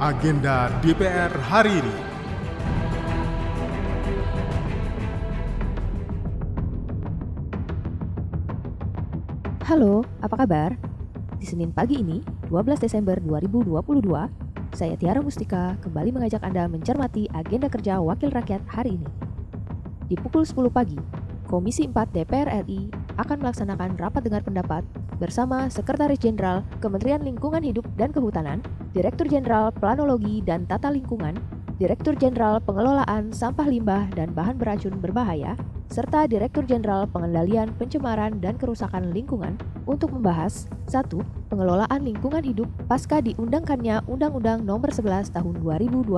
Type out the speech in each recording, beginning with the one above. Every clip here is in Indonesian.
Agenda DPR hari ini. Halo, apa kabar? Di Senin pagi ini, 12 Desember 2022, saya Tiara Mustika kembali mengajak Anda mencermati agenda kerja Wakil Rakyat hari ini. Di pukul 10 pagi, Komisi 4 DPR RI akan melaksanakan rapat dengar pendapat bersama Sekretaris Jenderal Kementerian Lingkungan Hidup dan Kehutanan, Direktur Jenderal Planologi dan Tata Lingkungan, Direktur Jenderal Pengelolaan Sampah Limbah dan Bahan Beracun Berbahaya, serta Direktur Jenderal Pengendalian Pencemaran dan Kerusakan Lingkungan untuk membahas 1. Pengelolaan lingkungan hidup pasca diundangkannya Undang-Undang Nomor 11 Tahun 2020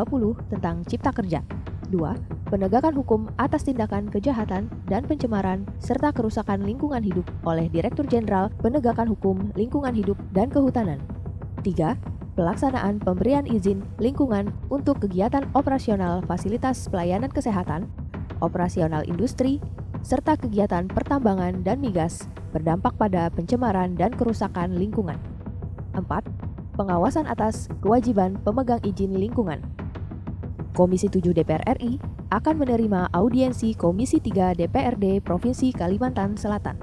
tentang Cipta Kerja. 2. Penegakan hukum atas tindakan kejahatan dan pencemaran serta kerusakan lingkungan hidup oleh Direktur Jenderal Penegakan Hukum Lingkungan Hidup dan Kehutanan. 3 pelaksanaan pemberian izin lingkungan untuk kegiatan operasional fasilitas pelayanan kesehatan operasional industri, serta kegiatan pertambangan dan migas berdampak pada pencemaran dan kerusakan lingkungan. 4. Pengawasan atas kewajiban pemegang izin lingkungan. Komisi 7 DPR RI akan menerima audiensi Komisi 3 DPRD Provinsi Kalimantan Selatan.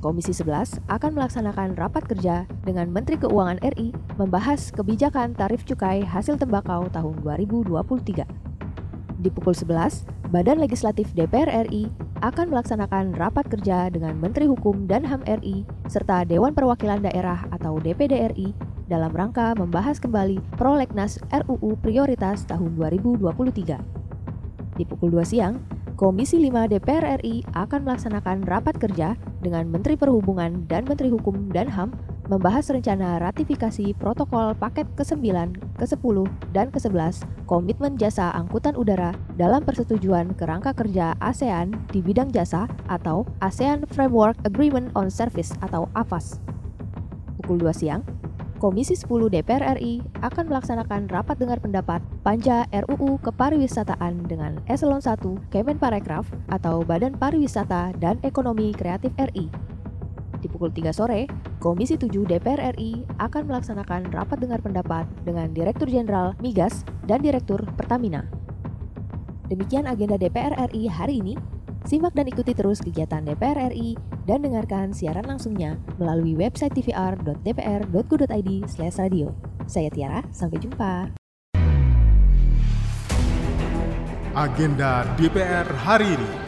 Komisi 11 akan melaksanakan rapat kerja dengan Menteri Keuangan RI membahas kebijakan tarif cukai hasil tembakau tahun 2023. Di pukul 11, Badan Legislatif DPR RI akan melaksanakan rapat kerja dengan Menteri Hukum dan HAM RI serta Dewan Perwakilan Daerah atau DPD RI dalam rangka membahas kembali prolegnas RUU Prioritas tahun 2023. Di pukul 2 siang, Komisi 5 DPR RI akan melaksanakan rapat kerja dengan Menteri Perhubungan dan Menteri Hukum dan HAM membahas rencana ratifikasi protokol paket ke-9, ke-10, dan ke-11 Komitmen Jasa Angkutan Udara dalam persetujuan kerangka kerja ASEAN di bidang jasa atau ASEAN Framework Agreement on Service atau AFAS. Pukul 2 siang, Komisi 10 DPR RI akan melaksanakan rapat dengar pendapat Panja RUU Kepariwisataan dengan Eselon 1 Kemenparekraf atau Badan Pariwisata dan Ekonomi Kreatif RI di pukul 3 sore, Komisi 7 DPR RI akan melaksanakan rapat dengar pendapat dengan Direktur Jenderal Migas dan Direktur Pertamina. Demikian agenda DPR RI hari ini. Simak dan ikuti terus kegiatan DPR RI dan dengarkan siaran langsungnya melalui website tvr.dpr.go.id radio. Saya Tiara, sampai jumpa. Agenda DPR hari ini.